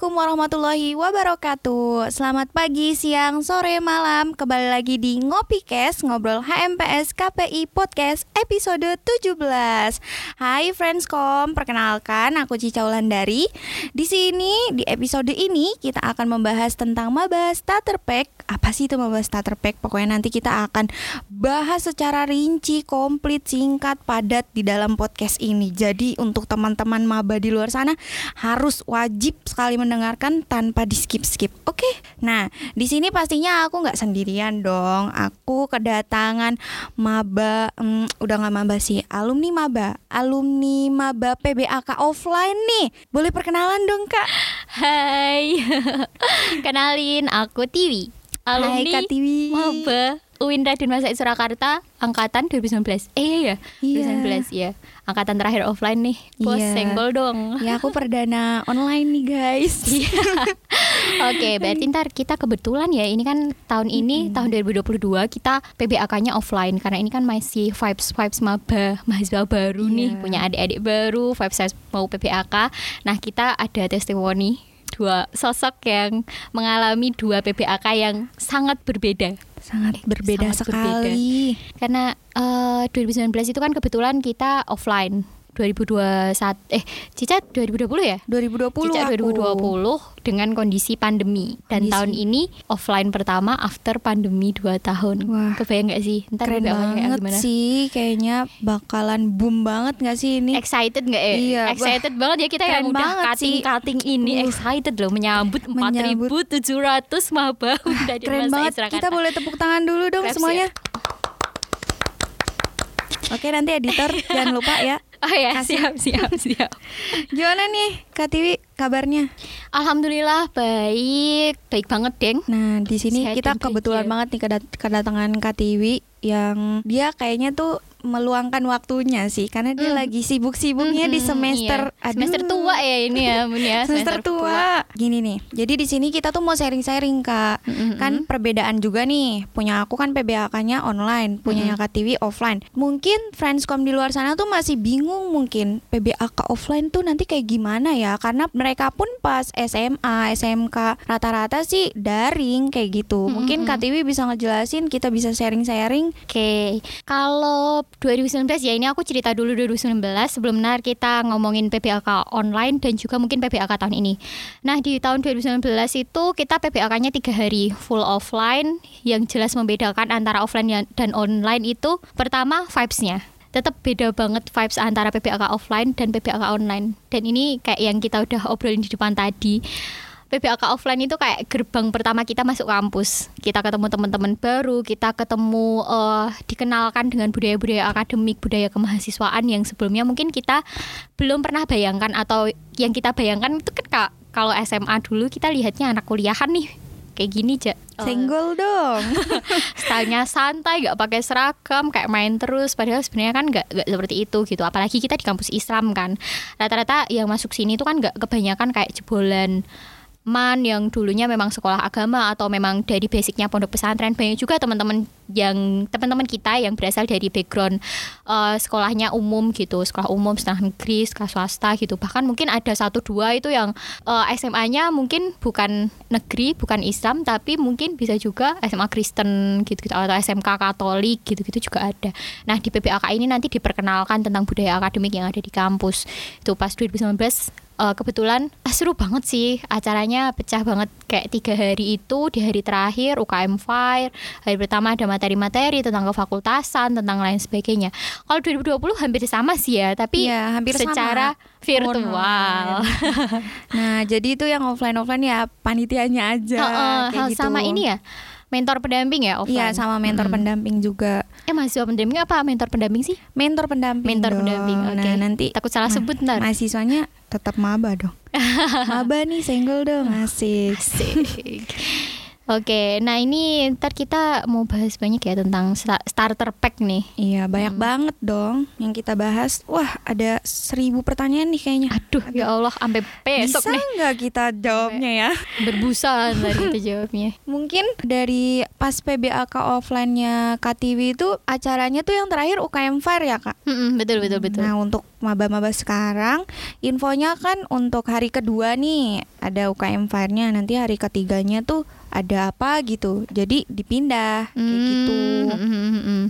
Assalamualaikum warahmatullahi wabarakatuh. Selamat pagi, siang, sore, malam. Kembali lagi di Ngopi Kes Ngobrol HMPS KPI Podcast episode 17 Hai Friendscom, perkenalkan aku Cica Ulandari Di sini, di episode ini kita akan membahas tentang Maba Starter Pack. Apa sih itu Maba Starter Pack? Pokoknya nanti kita akan bahas secara rinci, komplit, singkat, padat di dalam podcast ini. Jadi untuk teman-teman Maba di luar sana harus wajib sekali mendengarkan tanpa di skip skip. Oke. Nah di sini pastinya aku nggak sendirian dong. Aku kedatangan maba, hmm, udah nggak maba sih, alumni maba, alumni maba PBAK offline nih. Boleh perkenalan dong kak? Hai, kenalin aku Tiwi, alumni Hai kak Tiwi. Maba UIN Raden Masai Surakarta angkatan 2019. Eh iya ya, Iya. 2019 ya. Angkatan terakhir offline nih. Bos Iya. senggol dong. Ya aku perdana online nih guys. Iya. Oke, berarti ntar kita kebetulan ya ini kan tahun ini tahun 2022 kita PBAK-nya offline karena ini kan masih vibes vibes maba mahasiswa baru nih Iya. punya adik-adik baru vibes vibes mau PBAK. Nah kita ada testimoni dua sosok yang mengalami dua PBAK yang sangat berbeda Sangat berbeda sangat berbeda. sekali. karena eh, 2019 itu kan kebetulan kita offline 2021 eh Cica 2020 ya 2020 Cica aku. 2020 dengan kondisi pandemi dan Kondisi. tahun ini offline pertama after pandemi 2 tahun. Wah. Kebayang gak sih? Ntar Keren banget gimana? sih, kayaknya bakalan boom banget gak sih ini? Excited gak ya? Iya, wah. excited banget ya kita yang Keren udah banget sih. cutting-cutting ini Uh. excited loh menyambut Menyambut. 4.700 maba udah di Keren banget. Surakarta. Kita boleh tepuk tangan dulu dong Claps semuanya. Oke, nanti editor jangan lupa ya. Oh ya, Kasih. siap siap siap. Gimana nih Kak Tiwi kabarnya? Alhamdulillah baik, baik banget, Deng. Nah, di sini Sehat kita kebetulan bahagia. banget nih kedat- kedatangan Kak Tiwi yang dia kayaknya tuh meluangkan waktunya sih karena dia Hmm. lagi sibuk-sibuknya di Mm-mm, semester iya. semester tua ya ini ya, Bun ya. semester tua. Gini nih, jadi di sini kita tuh mau sharing-sharing kak. Mm-mm. Kan perbedaan juga nih. Punya aku kan PBAK-nya online, punyanya Kak Tiwi offline. Mungkin friendscom di luar sana tuh masih bingung mungkin PBAK offline tuh nanti kayak gimana ya? Karena mereka pun pas SMA, SMK rata-rata sih daring kayak gitu. Mungkin Kak Tiwi bisa ngejelasin, kita bisa sharing-sharing. Oke, kalau 2019 ya ini aku cerita dulu 2019 sebelum benar kita ngomongin PBAK online dan juga mungkin PBAK tahun ini. Nah di tahun 2019 itu kita PBAK-nya tiga hari full offline yang jelas membedakan antara offline ya- dan online itu pertama vibes-nya. Tetap beda banget vibes antara PBAK offline dan PBAK online. Dan ini kayak yang kita udah obrolin di depan tadi. PBAK offline itu kayak gerbang pertama kita masuk kampus. Kita ketemu teman-teman baru, kita ketemu eh, dikenalkan dengan budaya-budaya akademik, budaya kemahasiswaan yang sebelumnya mungkin kita belum pernah bayangkan atau yang kita bayangkan itu kan Kak, kalau SMA dulu kita lihatnya anak kuliahan nih kayak gini aja. Senggol dong. stylenya santai, nggak pakai seragam, kayak main terus. Padahal sebenarnya kan nggak nggak seperti itu gitu. Apalagi kita di kampus Islam kan. Rata-rata yang masuk sini itu kan nggak kebanyakan kayak jebolan man yang dulunya memang sekolah agama atau memang dari basicnya pondok pesantren banyak juga teman-teman yang teman-teman kita yang berasal dari background eh, sekolahnya umum gitu sekolah umum setengah negeri sekolah swasta gitu. Bahkan mungkin ada satu dua itu yang eh, SMA-nya mungkin bukan negeri bukan Islam tapi mungkin bisa juga SMA Kristen gitu-gitu atau SMK Katolik gitu-gitu juga ada. Nah di PPAK ini nanti diperkenalkan tentang budaya akademik yang ada di kampus. Itu pas 2019 Eh, kebetulan ah, seru banget sih acaranya pecah banget kayak tiga hari itu di hari terakhir UKM Fire hari pertama ada materi-materi tentang kefakultasan tentang lain sebagainya kalau 2020 hampir sama sih ya tapi Iya, hampir sama. secara virtual Online. Nah, jadi itu yang offline-offline ya panitianya aja. Heeh, kayak hal gitu. sama ini ya mentor pendamping ya offline Iya, sama mentor Mm-mm. pendamping juga. eh mahasiswa pendamping apa mentor pendamping sih Mentor pendamping. mentor dong. pendamping oke Nah, nanti takut salah ma- sebut ntar mahasiswanya tetap maba dong. maba nih senggol dong, asik. Asik. Oke, nah ini ntar kita mau bahas banyak ya tentang sta- starter pack nih. Iya, banyak banget dong yang kita bahas. Wah, ada seribu pertanyaan nih kayaknya. Aduh, ya Allah, sampai besok Bisa nih nggak kita jawabnya ya? berbusa tadi itu jawabnya. Mungkin dari pas PBAK offline-nya KTV itu acaranya tuh yang terakhir UKM Fair ya kak? Mm-mm, betul betul betul. Nah untuk maba-maba sekarang infonya kan untuk hari kedua nih ada UKM Fair-nya nanti hari ketiganya tuh ada apa gitu jadi dipindah kayak gitu. Mm, mm, mm, mm.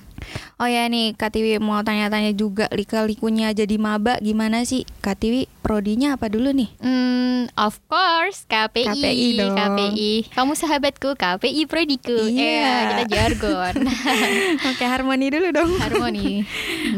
Oh ya nih KTV mau tanya-tanya juga lika-likunya jadi maba gimana sih KTV prodinya apa dulu nih? Hmm, of course KPI, KPI dong. KPI. Kamu sahabatku, KPI prodiku. Iya. Eh, kita jargon. Oke harmoni dulu dong. harmoni.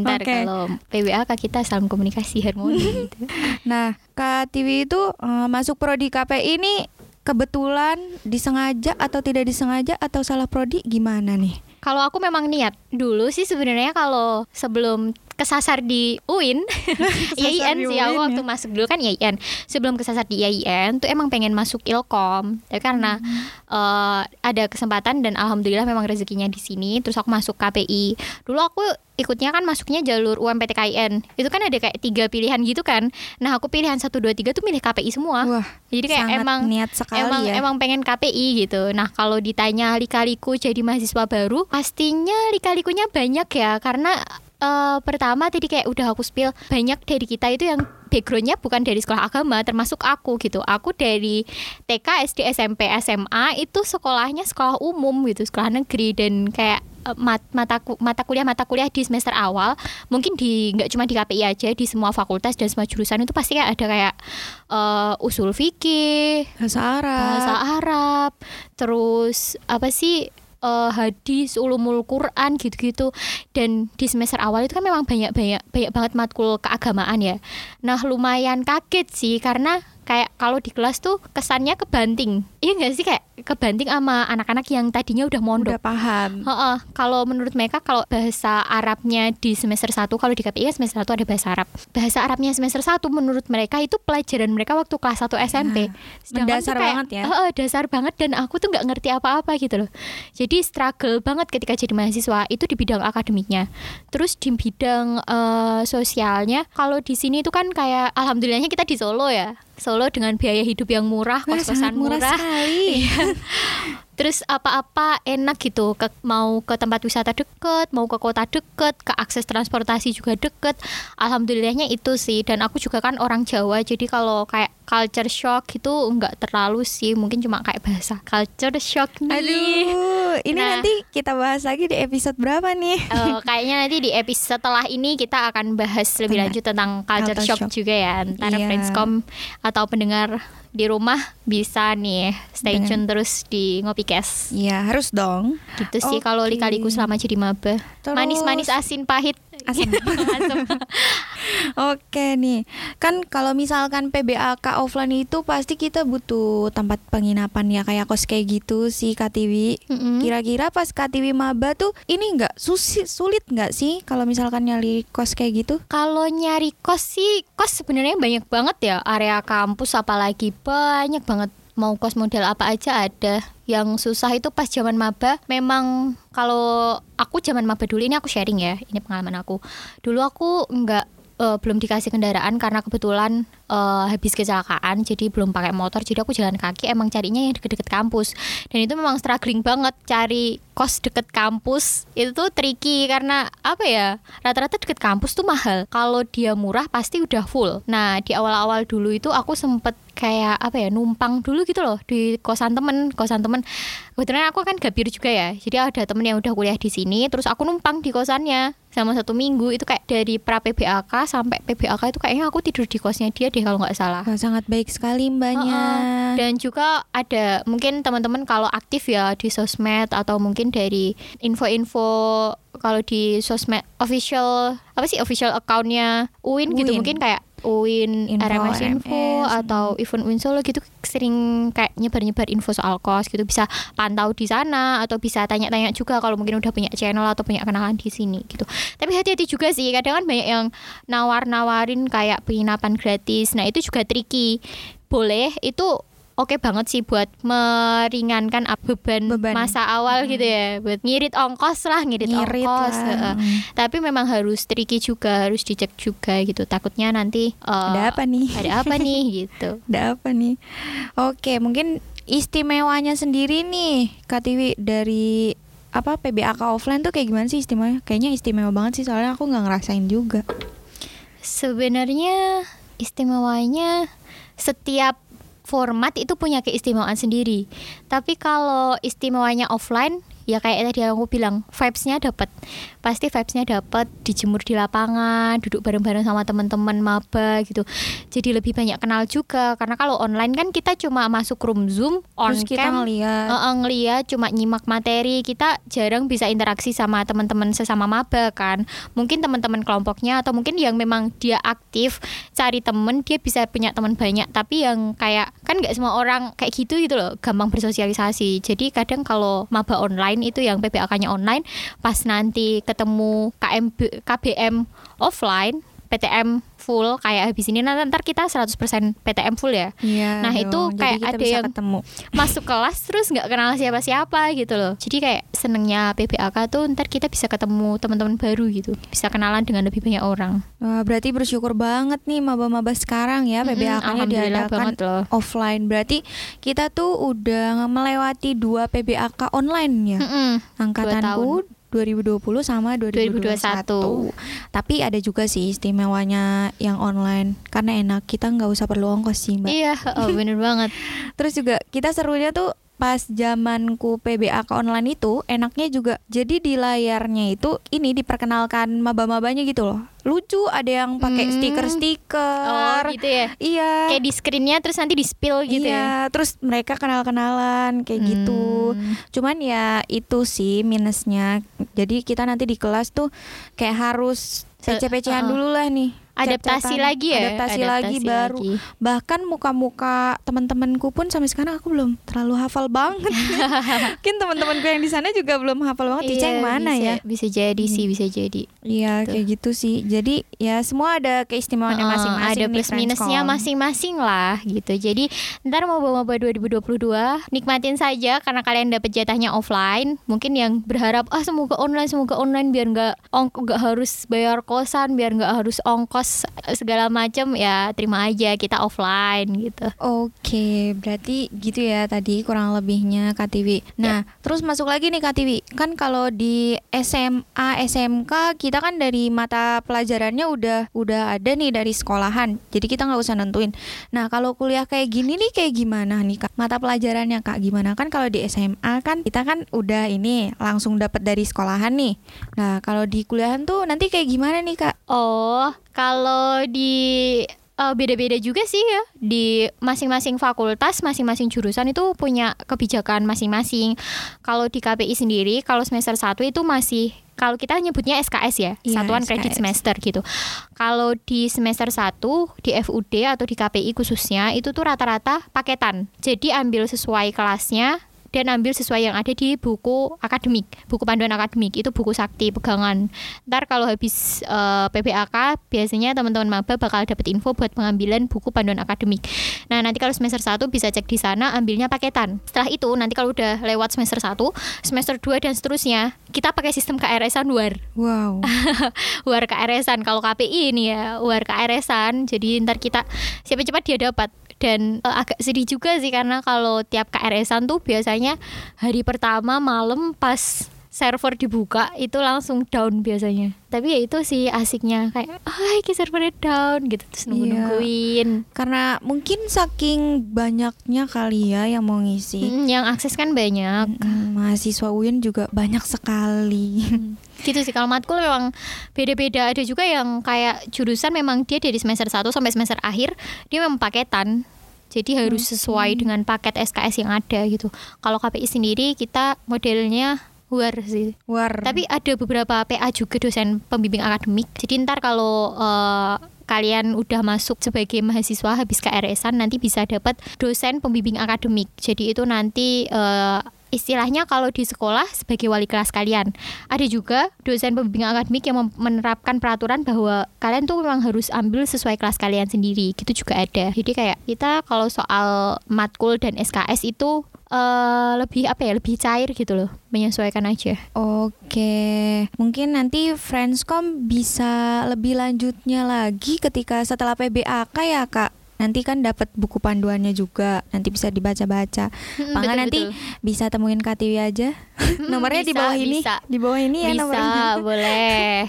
Ntar Oke. kalau PWA kak kita salam komunikasi harmoni gitu. Nah, KTV itu eh, masuk prodi KPI ini kebetulan disengaja atau tidak disengaja atau salah prodi gimana nih? Kalau aku memang niat dulu sih sebenarnya kalau sebelum kesasar di UIN, IAIN sih aku UIN waktu ya. masuk dulu kan IAIN. Sebelum kesasar di IAIN tuh emang pengen masuk Ilkom. Tapi karena eh, ada kesempatan dan alhamdulillah memang rezekinya di sini, terus aku masuk KPI. Dulu aku ikutnya kan masuknya jalur UMPTKIN. Itu kan ada kayak tiga pilihan gitu kan. Nah, aku pilihan 1 2 3 tuh milih KPI semua. Wah, Jadi kayak emang niat sekali emang ya. emang pengen KPI gitu. Nah kalau ditanya lika-liku jadi mahasiswa baru, pastinya lika-likunya banyak ya karena eh, pertama tadi kayak udah aku spill banyak dari kita itu yang backgroundnya bukan dari sekolah agama termasuk aku gitu aku dari TK SD SMP SMA itu sekolahnya sekolah umum gitu sekolah negeri dan kayak eh, mat- mata mata kuliah mata kuliah di semester awal mungkin di nggak cuma di KPI aja di semua fakultas dan semua jurusan itu pasti kayak ada kayak eh, usul fikih bahasa Arab. bahasa Arab, terus apa sih eh, hadis, ulumul Quran gitu-gitu. Dan di semester awal itu kan memang banyak banyak banyak banget matkul keagamaan ya. Nah lumayan kaget sih karena kayak kalau di kelas tuh kesannya kebanting. Iya nggak sih kayak kebanting sama anak-anak yang tadinya udah mondok. Udah paham. Heeh, kalau menurut mereka kalau bahasa Arabnya di semester 1 kalau di KPI kan semester 1 ada bahasa Arab. Bahasa Arabnya semester 1 menurut mereka itu pelajaran mereka waktu kelas 1 SMP. Mendasar tuh kayak- banget ya. Heeh, dasar banget dan aku tuh nggak ngerti apa-apa gitu loh. Jadi struggle banget ketika jadi mahasiswa itu di bidang akademiknya. Terus di bidang eh, sosialnya kalau di sini itu kan kayak alhamdulillahnya kita di Solo ya. Solo dengan biaya hidup yang murah, kos-kosan murah, murah. sekali. Terus apa-apa enak gitu ke, Mau ke tempat wisata deket Mau ke kota deket Ke akses transportasi juga deket Alhamdulillahnya itu sih Dan aku juga kan orang Jawa Jadi kalau kayak culture shock gitu nggak terlalu sih Mungkin cuma kayak bahasa culture shock nih Aduh, ini Nah. nanti kita bahas lagi di episode berapa nih? Eh, kayaknya nanti di episode setelah ini kita akan bahas lebih lanjut tentang culture, culture shock, shock. juga ya. Antara Iya. Friendscom atau pendengar di rumah bisa nih stay Dengan- tune terus di Ngopikes. Iya, harus dong. Gitu sih kalau lika-liku selama jadi maba. Manis-manis asin pahit. Asam. Asam. Oke nih, kan kalau misalkan PBAK offline itu pasti kita butuh tempat penginapan ya kayak kos kayak gitu sih KTV. Mm-mm. Kira-kira pas KTV maba tuh ini nggak susi- sulit nggak sih kalau misalkan nyari kos kayak gitu? Kalau nyari kos sih, kos sebenarnya banyak banget ya. Area kampus apalagi banyak banget. Mau kos model apa aja ada. Yang susah itu pas zaman maba. Memang kalau aku zaman maba dulu ini aku sharing ya. Ini pengalaman aku. Dulu aku nggak eh, belum dikasih kendaraan karena kebetulan eh, habis kecelakaan jadi belum pakai motor jadi aku jalan kaki emang carinya yang deket-deket kampus. Dan itu memang struggling banget cari kos deket kampus. Itu tuh tricky karena apa ya rata-rata deket kampus tuh mahal. Kalau dia murah pasti udah full. Nah di awal-awal dulu itu aku sempet kayak apa ya numpang dulu gitu loh di kosan temen kosan temen. Kebetulan aku kan gapir juga ya jadi ada temen yang udah kuliah di sini terus aku numpang di kosannya. Sama satu minggu itu kayak dari pra PBAK sampai PBAK itu kayaknya aku tidur di kosnya dia deh kalau nggak salah Wah, sangat baik sekali mbaknya. Heeh. Dan juga ada mungkin teman-teman kalau aktif ya di sosmed atau mungkin dari info-info kalau di sosmed official apa sih official accountnya UIN, gitu UIN. mungkin kayak UIN Info, RMS Info RMS, atau event UIN Solo gitu sering kayak nyebar-nyebar info soal kos gitu bisa pantau di sana atau bisa tanya-tanya juga kalau mungkin udah punya channel atau punya kenalan di sini gitu. Tapi hati-hati juga sih kadang kan banyak yang nawar-nawarin kayak penginapan gratis. Nah, itu juga tricky. Boleh itu oke banget sih buat meringankan beban, Beban. masa awal gitu ya buat ngirit ongkos lah ngirit, Ngirit ongkos lah. Mm. tapi memang harus tricky juga harus dicek juga gitu takutnya nanti eh, Ada apa nih? ada apa nih gitu Ada apa nih? Oke, mungkin istimewanya sendiri nih Kak Tiwi dari apa PBAK offline tuh kayak gimana sih istimewanya? Kayaknya istimewa banget sih soalnya aku nggak ngerasain juga. Sebenarnya istimewanya setiap format itu punya keistimewaan sendiri. Tapi kalau istimewanya offline ya kayak tadi aku bilang vibes-nya dapat. Pasti vibes-nya dapat dijemur di lapangan, duduk bareng-bareng sama teman-teman maba gitu. Jadi lebih banyak kenal juga karena kalau online kan kita cuma masuk room Zoom on Terus kita cam ngeliat. Ngeliat cuma nyimak materi. Kita jarang bisa interaksi sama teman-teman sesama maba kan. Mungkin teman-teman kelompoknya atau mungkin yang memang dia aktif cari temen dia bisa punya teman banyak. Tapi yang kayak kan nggak semua orang kayak gitu gitu loh gampang bersosialisasi. Jadi kadang kalau maba online itu yang PBAK-nya online pas nanti ketemu KMB, KBM offline PTM full kayak habis ini nanti ntar kita 100% PTM full ya Iya. Nah, dong. itu Jadi kayak kita ada yang- ketemu. masuk kelas terus nggak kenal siapa-siapa gitu loh. Jadi kayak senengnya PBAK tuh ntar kita bisa ketemu teman-teman baru gitu, bisa kenalan dengan lebih banyak orang. Wah, berarti bersyukur banget nih maba-maba sekarang ya PBAK-nya alhamdulillah diadakan loh. offline. Berarti kita tuh udah melewati dua PBAK online ya. Mm-mm. Angkatanku 2020 sama 2021. 2021. Tapi ada juga sih istimewanya yang online karena enak kita nggak usah perlu ongkos sih mbak. Iya, oh, bener banget. Terus juga kita serunya tuh pas zamanku PBAK online itu enaknya juga jadi di layarnya itu ini diperkenalkan maba-mabanya gitu loh. Lucu ada yang pakai Hmm. stiker-stiker. Oh, gitu ya. Iya. Kayak di screennya terus nanti di spill gitu iya, ya. terus mereka kenal-kenalan kayak gitu. Hmm. Cuman ya itu sih minusnya. Jadi kita nanti di kelas tuh kayak harus Se- pece-pecehan uh-uh. dulu lah nih. Adaptasi lagi ya. Adaptasi, lagi baru. lagi. Bahkan muka-muka teman-temanku pun sampai sekarang aku belum terlalu hafal banget. Mungkin teman-temanku yang di sana juga belum hafal banget. Cica Iya, yang mana bisa, ya? Bisa jadi sih, bisa jadi. Iya, Gitu. kayak gitu sih. Jadi ya semua ada keistimewaannya masing-masing. ada nih, plus minusnya masing-masing lah gitu. Jadi ntar mau bawa bawa 2022 nikmatin saja karena kalian dapat jatahnya offline. Mungkin yang berharap ah semoga online semoga online biar nggak ongk nggak harus bayar kosan biar nggak harus ongkos eh, segala macam ya terima aja kita offline gitu. Oke, berarti gitu ya tadi kurang lebihnya Katiwi. Nah, terus masuk lagi nih Katiwi. Kan kalau di SMA, SMK kita kan dari mata pelajarannya udah udah ada nih dari sekolahan. Jadi kita nggak usah nentuin. Nah, kalau kuliah kayak gini nih kayak gimana nih Kak? Mata pelajarannya Kak gimana? Kan kalau di SMA kan kita kan udah ini langsung dapat dari sekolahan nih. Nah, kalau di kuliahan tuh nanti kayak gimana nih Kak? Oh, kalau di eh, beda-beda juga sih ya di masing-masing fakultas, masing-masing jurusan itu punya kebijakan masing-masing. Kalau di KPI sendiri, kalau semester 1 itu masih kalau kita nyebutnya SKS ya, Iya, satuan kredit semester gitu. Kalau di semester 1 di FUD atau di KPI khususnya itu tuh rata-rata paketan. Jadi ambil sesuai kelasnya dan ambil sesuai yang ada di buku akademik, buku panduan akademik itu buku sakti pegangan. Ntar kalau habis eh, PPAK biasanya teman-teman maba bakal dapat info buat pengambilan buku panduan akademik. Nah, nanti kalau semester 1 bisa cek di sana ambilnya paketan. Setelah itu nanti kalau udah lewat semester 1, semester 2 dan seterusnya, kita pakai sistem KRS-an luar. Wow. War KRS-an kalau KPI ini ya, war KRS-an. Jadi ntar kita siapa cepat dia dapat. Dan eh, agak sedih juga sih karena kalau tiap KRS-an tuh biasanya hari pertama malam pas server dibuka itu langsung down biasanya. Tapi ya itu sih asiknya kayak, ah ini servernya down gitu terus nunggu nungguin. Karena mungkin saking banyaknya kali ya yang mau ngisi. Hmm, yang akses kan banyak. Mm, mahasiswa UIN juga banyak sekali. gitu sih kalau matkul memang beda-beda ada juga yang kayak jurusan memang dia dari semester 1 sampai semester akhir dia memang paketan jadi harus sesuai dengan paket SKS yang ada gitu kalau KPI sendiri kita modelnya war sih. War. tapi ada beberapa PA juga dosen pembimbing akademik. Jadi ntar kalau eh, kalian udah masuk sebagai mahasiswa habis KRS-an nanti bisa dapat dosen pembimbing akademik. Jadi itu nanti eh, istilahnya kalau di sekolah sebagai wali kelas kalian. Ada juga dosen pembimbing akademik yang menerapkan peraturan bahwa kalian tuh memang harus ambil sesuai kelas kalian sendiri. Gitu juga ada. Jadi kayak kita kalau soal matkul dan SKS itu eh, lebih apa ya lebih cair gitu loh menyesuaikan aja Oke, mungkin nanti Friendscom bisa lebih lanjutnya lagi ketika setelah PBAK ya kak. Nanti kan dapat buku panduannya juga, nanti bisa dibaca-baca. Mm, betul, nanti betul. bisa temuin Katiwi aja. Nomornya di bisa, bawah ini, bisa. di bawah ini ya bisa nomornya. boleh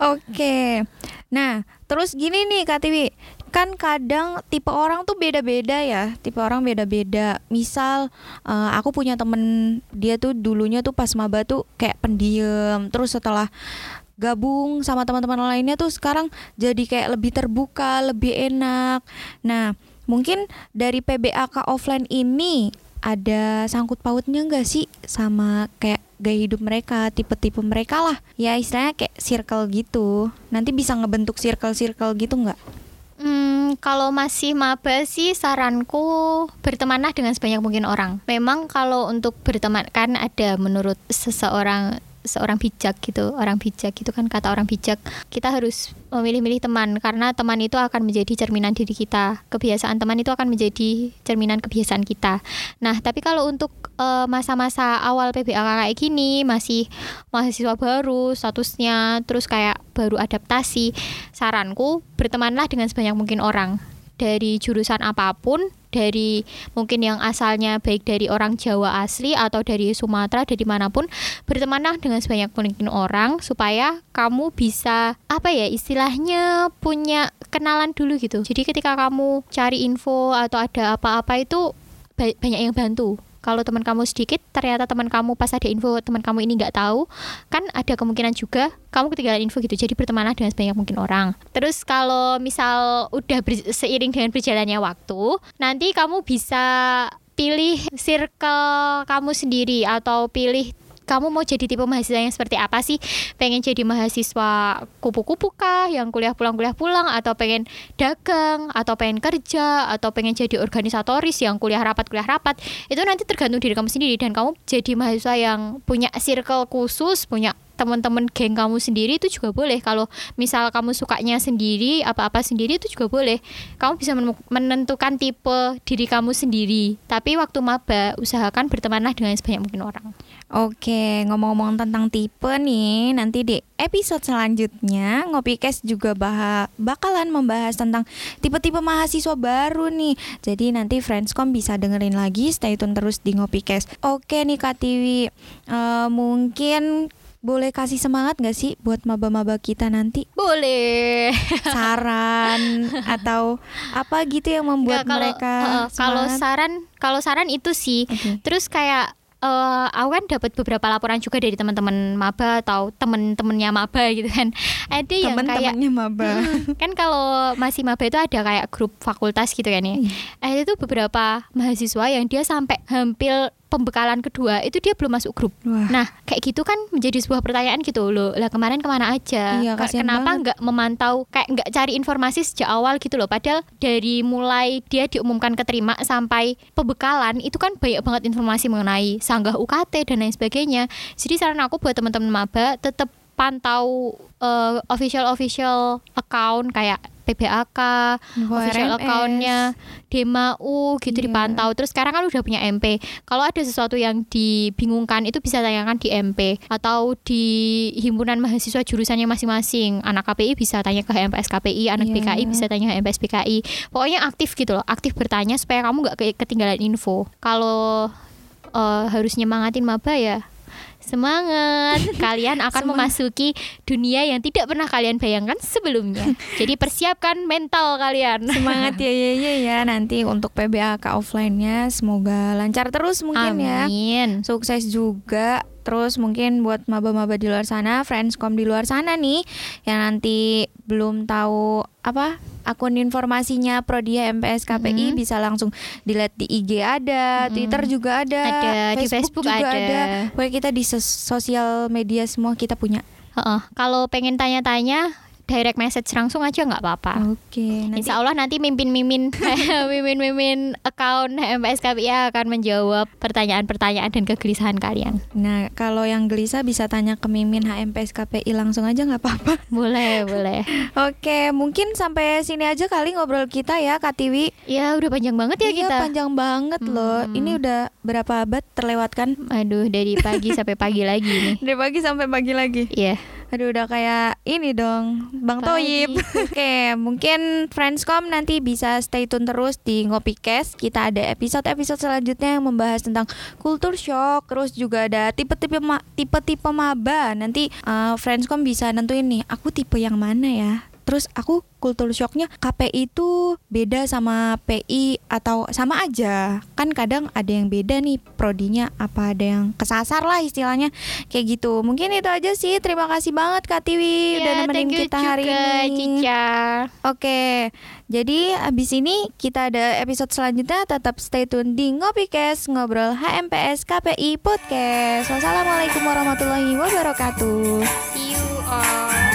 Oke. Nah, terus gini nih Kak Tiwi, kan kadang tipe orang tuh beda-beda ya, tipe orang beda-beda. Misal eh, aku punya temen dia tuh dulunya tuh pas maba tuh kayak pendiam, terus setelah gabung sama teman-teman lainnya tuh sekarang jadi kayak lebih terbuka, lebih enak. Nah, mungkin dari PBAK offline ini ada sangkut pautnya nggak sih sama kayak gaya hidup mereka, tipe-tipe mereka lah. Ya istilahnya kayak circle gitu. Nanti bisa ngebentuk circle-circle gitu nggak? Hmm, kalau masih maba sih saranku bertemanlah dengan sebanyak mungkin orang. Memang kalau untuk berteman kan ada menurut seseorang seorang bijak gitu, orang bijak itu kan kata orang bijak, kita harus memilih-milih teman karena teman itu akan menjadi cerminan diri kita. Kebiasaan teman itu akan menjadi cerminan kebiasaan kita. Nah, tapi kalau untuk eh, masa-masa awal PBAK kayak gini masih mahasiswa baru statusnya terus kayak baru adaptasi, saranku bertemanlah dengan sebanyak mungkin orang dari jurusan apa pun dari mungkin yang asalnya baik dari orang Jawa asli atau dari Sumatera dari mana pun bertemanlah dengan sebanyak mungkin orang supaya kamu bisa apa ya istilahnya punya kenalan dulu gitu. Jadi ketika kamu cari info atau ada apa-apa itu ba- banyak yang bantu kalau teman kamu sedikit ternyata teman kamu pas ada info teman kamu ini nggak tahu kan ada kemungkinan juga kamu ketinggalan info gitu jadi bertemanlah dengan sebanyak mungkin orang. Terus kalau misal udah ber- seiring dengan berjalannya waktu nanti kamu bisa pilih circle kamu sendiri atau pilih kamu mau jadi tipe mahasiswa yang seperti apa sih? Pengen jadi mahasiswa kupu-kupu kah? Yang kuliah pulang kuliah pulang? Atau pengen dagang? Atau pengen kerja? Atau pengen jadi organisatoris yang kuliah rapat kuliah rapat? Itu nanti tergantung diri kamu sendiri. Dan kamu jadi mahasiswa yang punya circle khusus, punya teman-teman geng kamu sendiri itu juga boleh. Kalau misal kamu sukanya sendiri apa-apa sendiri itu juga boleh. Kamu bisa menentukan tipe diri kamu sendiri. Tapi waktu maba usahakan bertemanlah dengan sebanyak mungkin orang Oke, ngomong-ngomong tentang tipe nih, nanti di episode selanjutnya Ngopikes juga bah bakalan membahas tentang tipe-tipe mahasiswa baru nih. Jadi nanti Friendscom bisa dengerin lagi, stay tune terus di Ngopikes. Oke nih Kak Tiwi, eh, mungkin boleh kasih semangat gak sih buat maba-maba kita nanti? boleh Saran atau apa gitu yang membuat Nggak, kalau mereka heeh, kalau saran kalau saran itu sih Oke. terus kayak eh aku kan dapat beberapa laporan juga dari teman-teman maba atau temen-temennya maba gitu kan ada yang kayak maba. Kan kalau masih maba itu ada kayak grup fakultas gitu kan ya. Eh itu beberapa mahasiswa yang dia sampai hampir pembekalan kedua itu dia belum masuk grup. Wah. Nah kayak gitu kan menjadi sebuah pertanyaan gitu loh. Lah kemarin ke mana aja? Iya, Kenapa nggak memantau kayak nggak cari informasi sejak awal gitu loh? Padahal dari mulai dia diumumkan keterima sampai pembekalan itu kan banyak banget informasi mengenai sanggah UKT dan lain sebagainya. Jadi saran aku buat teman-teman maba tetap pantau eh, official official account kayak PBAK, Info official RMS. accountnya DEMAU gitu Iya. dipantau. Terus sekarang kan udah punya MP. Kalau ada sesuatu yang dibingungkan itu bisa tanyakan di MP atau di himpunan mahasiswa jurusannya masing-masing. Anak KPI bisa tanya ke HMPS KPI, anak Iya. PKI bisa tanya HMPS PKI. Pokoknya aktif gitu loh, aktif bertanya supaya kamu nggak ke- ketinggalan info. Kalau eh, harus nyemangatin maba ya Semangat, kalian akan Semangat. memasuki dunia yang tidak pernah kalian bayangkan sebelumnya. Jadi persiapkan mental kalian. Semangat ya ya ya ya nanti untuk PBAK offline-nya semoga lancar terus mungkin ya. Amin. Sukses juga. Terus mungkin buat maba-maba di luar sana, friendscom di luar sana nih yang nanti belum tahu apa akun informasinya Prodia MPS KPI Mhm. bisa langsung dilihat di IG ada, Mhm. Twitter juga ada, Ada, di Facebook juga ada. ada. Pokoknya kita di sos- sosial media semua kita punya. Heeh. Kalau pengen tanya-tanya direct message langsung aja nggak apa-apa. Oke, nanti Insya Allah nanti mimpin-mimpin mimpin-mimpin account HMPS KPI akan menjawab pertanyaan-pertanyaan dan kegelisahan kalian. Nah, kalau yang gelisah bisa tanya ke Mimin HMPS KPI langsung aja nggak apa-apa. Boleh, boleh. Oke, mungkin sampai sini aja kali ngobrol kita ya, Kak Tiwi. Ya udah panjang banget ya Iya, kita. panjang banget loh. Hmm. Ini udah berapa abad terlewatkan? Aduh, dari pagi sampai pagi lagi nih. Dari pagi sampai pagi lagi. Iya. Aduh udah kayak ini dong Bang. Toyib Oke mungkin Friendscom nanti bisa stay tune terus di Ngopicast Kita ada episode-episode selanjutnya yang membahas tentang kultur shock Terus juga ada tipe-tipe ma- tipe-tipe maba. Nanti uh, Friendscom bisa nentuin nih Aku tipe yang mana ya Terus aku kultur shocknya KPI itu beda sama PI atau sama aja. Kan kadang ada yang beda nih prodinya Apa ada yang kesasar lah istilahnya. Kayak gitu. Mungkin itu aja sih. Terima kasih banget Kak Tiwi Udah Ya, nemenin kita hari juga, ini. Cica. Oke, jadi abis ini kita ada episode selanjutnya. Tetap stay tune di Ngopicast Ngobrol HMPS KPI Podcast. Wassalamualaikum warahmatullahi wabarakatuh. See you all.